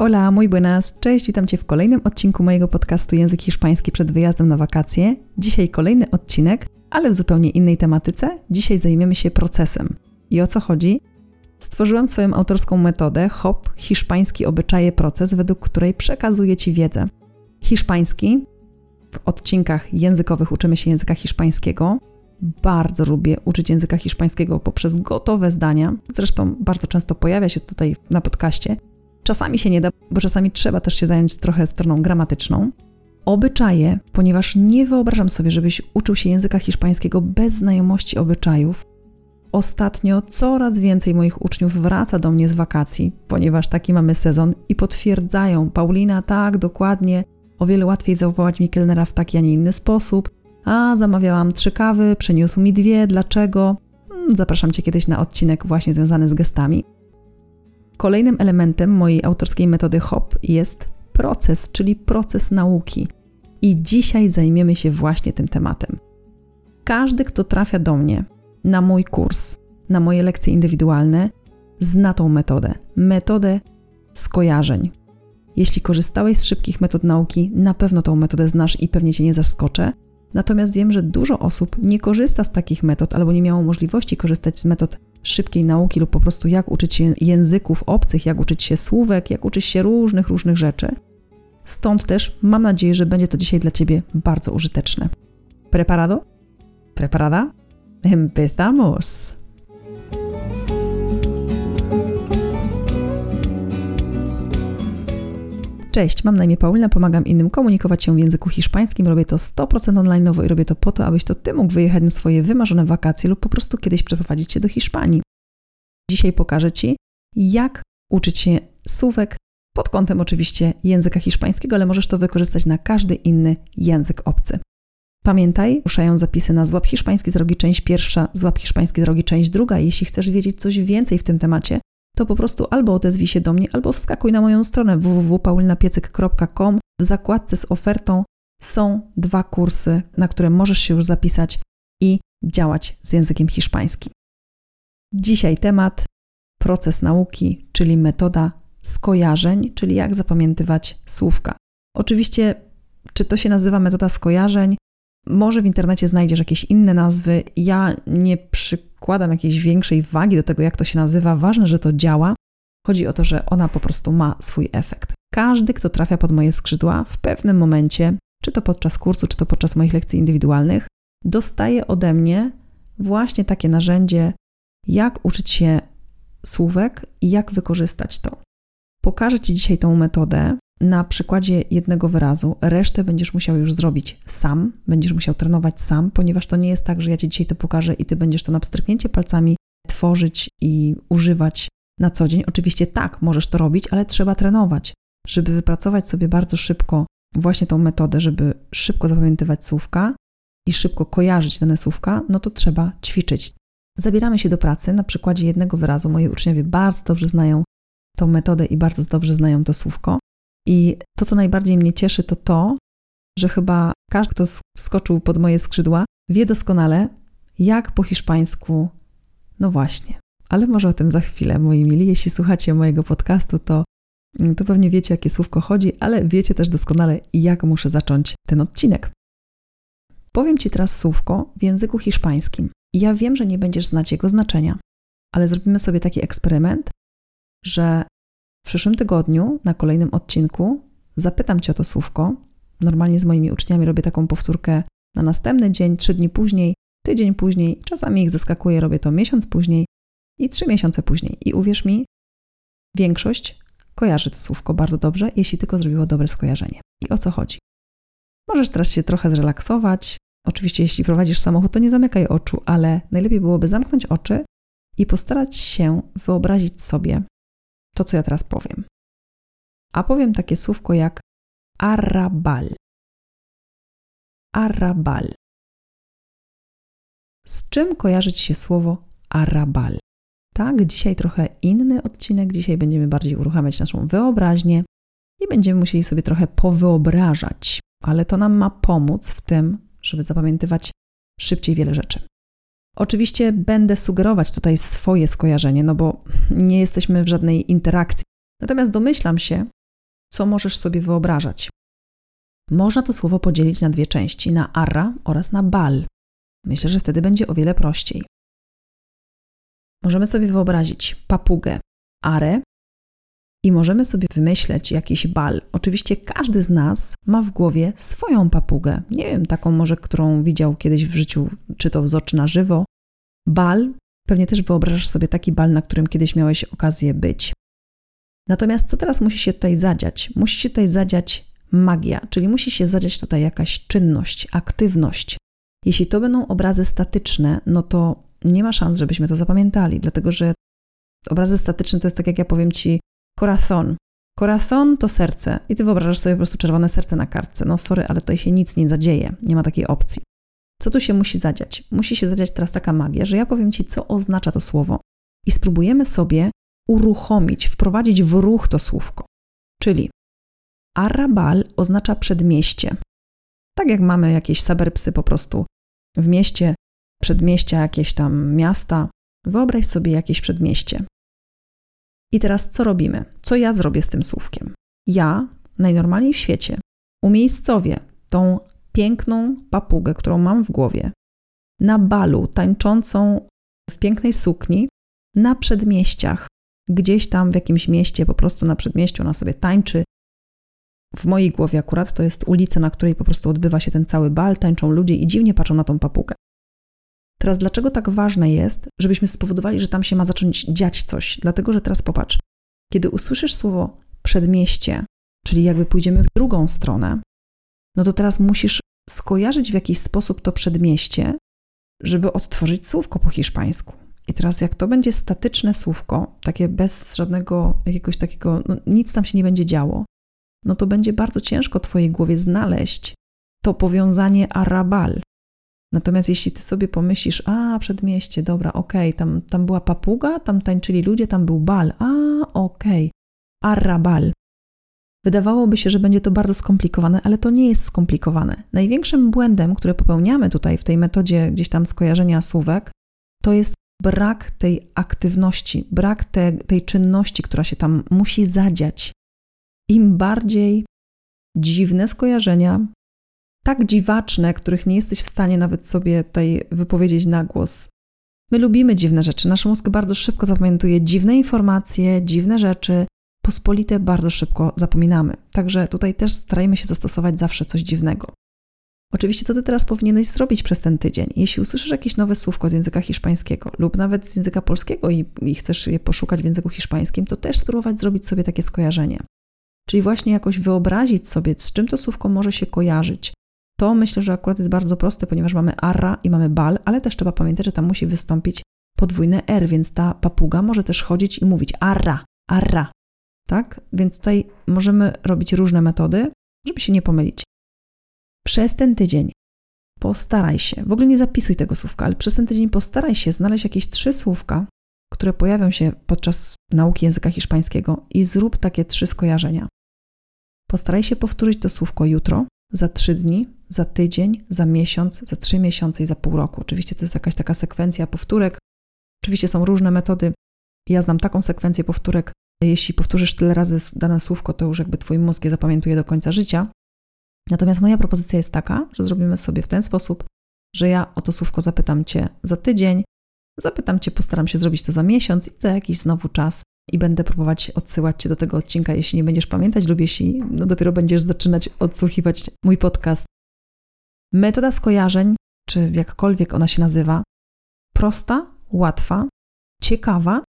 Hola, muy buenas, cześć, witam Cię w kolejnym odcinku mojego podcastu Język Hiszpański przed wyjazdem na wakacje. Dzisiaj kolejny odcinek, ale w zupełnie innej tematyce. Dzisiaj zajmiemy się procesem. I o co chodzi? Stworzyłam swoją autorską metodę HOP Hiszpański Obyczaje Proces, według której przekazuję Ci wiedzę. Hiszpański w odcinkach językowych uczymy się języka hiszpańskiego. Bardzo lubię uczyć języka hiszpańskiego poprzez gotowe zdania. Zresztą bardzo często pojawia się tutaj na podcaście. Czasami się nie da, bo czasami trzeba też się zająć trochę stroną gramatyczną. Obyczaje, ponieważ nie wyobrażam sobie, żebyś uczył się języka hiszpańskiego bez znajomości obyczajów. Ostatnio coraz więcej moich uczniów wraca do mnie z wakacji, ponieważ taki mamy sezon i potwierdzają, Paulina, tak, dokładnie, o wiele łatwiej zawołać mi w taki, a nie inny sposób. A, zamawiałam trzy kawy, przyniósł mi dwie, dlaczego? Zapraszam Cię kiedyś na odcinek właśnie związany z gestami. Kolejnym elementem mojej autorskiej metody HOP jest proces, czyli proces nauki. I dzisiaj zajmiemy się właśnie tym tematem. Każdy, kto trafia do mnie na mój kurs, na moje lekcje indywidualne, zna tą metodę metodę skojarzeń. Jeśli korzystałeś z szybkich metod nauki, na pewno tą metodę znasz i pewnie cię nie zaskoczę. Natomiast wiem, że dużo osób nie korzysta z takich metod albo nie miało możliwości korzystać z metod szybkiej nauki lub po prostu jak uczyć się języków obcych, jak uczyć się słówek, jak uczyć się różnych, różnych rzeczy. Stąd też mam nadzieję, że będzie to dzisiaj dla Ciebie bardzo użyteczne. Preparado? Preparada? Empezamos! Cześć, mam na imię Paulina, pomagam innym komunikować się w języku hiszpańskim. Robię to 100% online i robię to po to, abyś to ty mógł wyjechać na swoje wymarzone wakacje lub po prostu kiedyś przeprowadzić się do Hiszpanii. Dzisiaj pokażę Ci, jak uczyć się słówek pod kątem oczywiście języka hiszpańskiego, ale możesz to wykorzystać na każdy inny język obcy. Pamiętaj, ruszają zapisy na Złap Hiszpański Drogi część pierwsza, Złap Hiszpański Drogi część druga. Jeśli chcesz wiedzieć coś więcej w tym temacie, to po prostu albo odezwij się do mnie, albo wskakuj na moją stronę www.paulinapiecyk.com. W zakładce z ofertą są dwa kursy, na które możesz się już zapisać i działać z językiem hiszpańskim. Dzisiaj temat proces nauki, czyli metoda skojarzeń, czyli jak zapamiętywać słówka. Oczywiście, czy to się nazywa metoda skojarzeń? Może w internecie znajdziesz jakieś inne nazwy. Ja nie przykładam jakiejś większej wagi do tego, jak to się nazywa. Ważne, że to działa. Chodzi o to, że ona po prostu ma swój efekt. Każdy, kto trafia pod moje skrzydła, w pewnym momencie, czy to podczas kursu, czy to podczas moich lekcji indywidualnych, dostaje ode mnie właśnie takie narzędzie, jak uczyć się słówek i jak wykorzystać to. Pokażę Ci dzisiaj tą metodę, na przykładzie jednego wyrazu. Resztę będziesz musiał już zrobić sam, będziesz musiał trenować sam, ponieważ to nie jest tak, że ja ci dzisiaj to pokażę i ty będziesz to na pstryknięcie palcami tworzyć i używać na co dzień. Oczywiście tak, możesz to robić, ale trzeba trenować, żeby wypracować sobie bardzo szybko właśnie tą metodę, żeby szybko zapamiętywać słówka i szybko kojarzyć dane słówka, no to trzeba ćwiczyć. Zabieramy się do pracy na przykładzie jednego wyrazu. Moi uczniowie bardzo dobrze znają tą metodę i bardzo dobrze znają to słówko. I to, co najbardziej mnie cieszy, to to, że chyba każdy, kto skoczył pod moje skrzydła, wie doskonale, jak po hiszpańsku. No właśnie, ale może o tym za chwilę, moi mili. Jeśli słuchacie mojego podcastu, to, to pewnie wiecie, jakie słówko chodzi, ale wiecie też doskonale, jak muszę zacząć ten odcinek. Powiem Ci teraz słówko w języku hiszpańskim. Ja wiem, że nie będziesz znać jego znaczenia, ale zrobimy sobie taki eksperyment, że przyszłym tygodniu, na kolejnym odcinku, zapytam Cię o to słówko. Normalnie z moimi uczniami robię taką powtórkę na następny dzień, trzy dni później, tydzień później, czasami ich zaskakuje, robię to miesiąc później i trzy miesiące później. I uwierz mi, większość kojarzy to słówko bardzo dobrze, jeśli tylko zrobiło dobre skojarzenie. I o co chodzi? Możesz teraz się trochę zrelaksować. Oczywiście, jeśli prowadzisz samochód, to nie zamykaj oczu, ale najlepiej byłoby zamknąć oczy i postarać się wyobrazić sobie, to, co ja teraz powiem. A powiem takie słówko jak arrabal. Arrabal. Z czym kojarzy Ci się słowo arrabal? Tak, dzisiaj trochę inny odcinek. Dzisiaj będziemy bardziej uruchamiać naszą wyobraźnię i będziemy musieli sobie trochę powyobrażać, ale to nam ma pomóc w tym, żeby zapamiętywać szybciej wiele rzeczy. Oczywiście będę sugerować tutaj swoje skojarzenie, no bo nie jesteśmy w żadnej interakcji. Natomiast domyślam się, co możesz sobie wyobrażać. Można to słowo podzielić na dwie części, na arra oraz na bal. Myślę, że wtedy będzie o wiele prościej. Możemy sobie wyobrazić papugę are i możemy sobie wymyśleć jakiś bal. Oczywiście każdy z nas ma w głowie swoją papugę. Nie wiem, taką może, którą widział kiedyś w życiu, czy to w czy na żywo. Bal, pewnie też wyobrażasz sobie taki bal, na którym kiedyś miałeś okazję być. Natomiast co teraz musi się tutaj zadziać? Musi się tutaj zadziać magia, czyli musi się zadziać tutaj jakaś czynność, aktywność. Jeśli to będą obrazy statyczne, no to nie ma szans, żebyśmy to zapamiętali, dlatego że obrazy statyczne to jest tak, jak ja powiem ci, corazon. Corazon to serce i ty wyobrażasz sobie po prostu czerwone serce na kartce. No sorry, ale tutaj się nic nie zadzieje, nie ma takiej opcji. Co tu się musi zadziać? Musi się zadziać teraz taka magia, że ja powiem ci, co oznacza to słowo i spróbujemy sobie uruchomić, wprowadzić w ruch to słówko. Czyli Arabal oznacza przedmieście. Tak jak mamy jakieś suburbsy po prostu w mieście, przedmieścia, jakieś tam miasta, wyobraź sobie jakieś przedmieście. I teraz co robimy? Co ja zrobię z tym słówkiem? Ja najnormalniej w świecie umiejscowię tą piękną papugę, którą mam w głowie, na balu tańczącą w pięknej sukni na przedmieściach, gdzieś tam w jakimś mieście, po prostu na przedmieściu ona sobie tańczy. W mojej głowie akurat to jest ulica, na której po prostu odbywa się ten cały bal, tańczą ludzie i dziwnie patrzą na tą papugę. Teraz dlaczego tak ważne jest, żebyśmy spowodowali, że tam się ma zacząć dziać coś? Dlatego, że teraz popatrz, kiedy usłyszysz słowo przedmieście, czyli jakby pójdziemy w drugą stronę, no to teraz musisz skojarzyć w jakiś sposób to przedmieście, żeby odtworzyć słówko po hiszpańsku. I teraz, jak to będzie statyczne słówko, takie bez żadnego jakiegoś takiego, no nic tam się nie będzie działo, no to będzie bardzo ciężko Twojej głowie znaleźć to powiązanie arabal, Natomiast jeśli ty sobie pomyślisz, a przedmieście, dobra, okej, okay, tam, tam była papuga, tam tańczyli ludzie, tam był bal, a okej, okay. arrabal. Wydawałoby się, że będzie to bardzo skomplikowane, ale to nie jest skomplikowane. Największym błędem, który popełniamy tutaj w tej metodzie gdzieś tam skojarzenia słówek, to jest brak tej aktywności, brak te, tej czynności, która się tam musi zadziać. Im bardziej dziwne skojarzenia, tak dziwaczne, których nie jesteś w stanie nawet sobie tutaj wypowiedzieć na głos. My lubimy dziwne rzeczy. Nasz mózg bardzo szybko zapamiętuje dziwne informacje, dziwne rzeczy. Pospolite bardzo szybko zapominamy. Także tutaj też starajmy się zastosować zawsze coś dziwnego. Oczywiście, co ty teraz powinieneś zrobić przez ten tydzień? Jeśli usłyszysz jakieś nowe słówko z języka hiszpańskiego lub nawet z języka polskiego i, i chcesz je poszukać w języku hiszpańskim, to też spróbować zrobić sobie takie skojarzenie. Czyli właśnie jakoś wyobrazić sobie, z czym to słówko może się kojarzyć, to myślę, że akurat jest bardzo proste, ponieważ mamy arra i mamy bal, ale też trzeba pamiętać, że tam musi wystąpić podwójne R, więc ta papuga może też chodzić i mówić arra, arra. Tak? Więc tutaj możemy robić różne metody, żeby się nie pomylić. Przez ten tydzień postaraj się, w ogóle nie zapisuj tego słówka, ale przez ten tydzień postaraj się znaleźć jakieś trzy słówka, które pojawią się podczas nauki języka hiszpańskiego i zrób takie trzy skojarzenia. Postaraj się powtórzyć to słówko jutro, za trzy dni, za tydzień, za miesiąc, za trzy miesiące i za pół roku. Oczywiście to jest jakaś taka sekwencja powtórek. Oczywiście są różne metody. Ja znam taką sekwencję powtórek. Jeśli powtórzysz tyle razy dane słówko, to już jakby twój mózg je zapamiętuje do końca życia. Natomiast moja propozycja jest taka, że zrobimy sobie w ten sposób, że ja o to słówko zapytam cię za tydzień, zapytam cię, postaram się zrobić to za miesiąc i za jakiś znowu czas i będę próbować odsyłać Cię do tego odcinka, jeśli nie będziesz pamiętać lub jeśli no dopiero będziesz zaczynać odsłuchiwać mój podcast. Metoda skojarzeń, czy jakkolwiek ona się nazywa, prosta, łatwa, ciekawa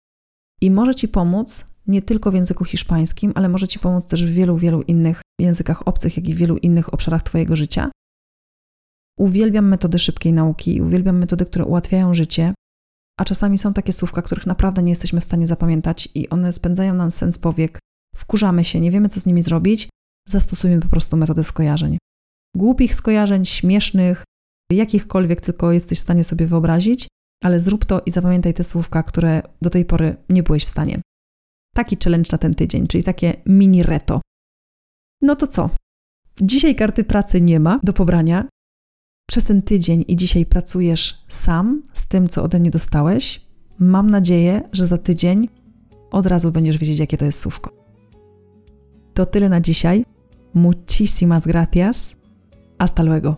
i może Ci pomóc nie tylko w języku hiszpańskim, ale może Ci pomóc też w wielu, wielu innych językach obcych, jak i w wielu innych obszarach Twojego życia. Uwielbiam metody szybkiej nauki, uwielbiam metody, które ułatwiają życie, a czasami są takie słówka, których naprawdę nie jesteśmy w stanie zapamiętać i one spędzają nam sens powiek. Wkurzamy się, nie wiemy co z nimi zrobić, zastosujmy po prostu metodę skojarzeń. Głupich skojarzeń, śmiesznych, jakichkolwiek tylko jesteś w stanie sobie wyobrazić, ale zrób to i zapamiętaj te słówka, które do tej pory nie byłeś w stanie. Taki challenge na ten tydzień, czyli takie mini reto. No to co? Dzisiaj karty pracy nie ma do pobrania, przez ten tydzień i dzisiaj pracujesz sam z tym, co ode mnie dostałeś, mam nadzieję, że za tydzień od razu będziesz wiedzieć, jakie to jest słówko. To tyle na dzisiaj. Muchísimas gracias. Hasta luego.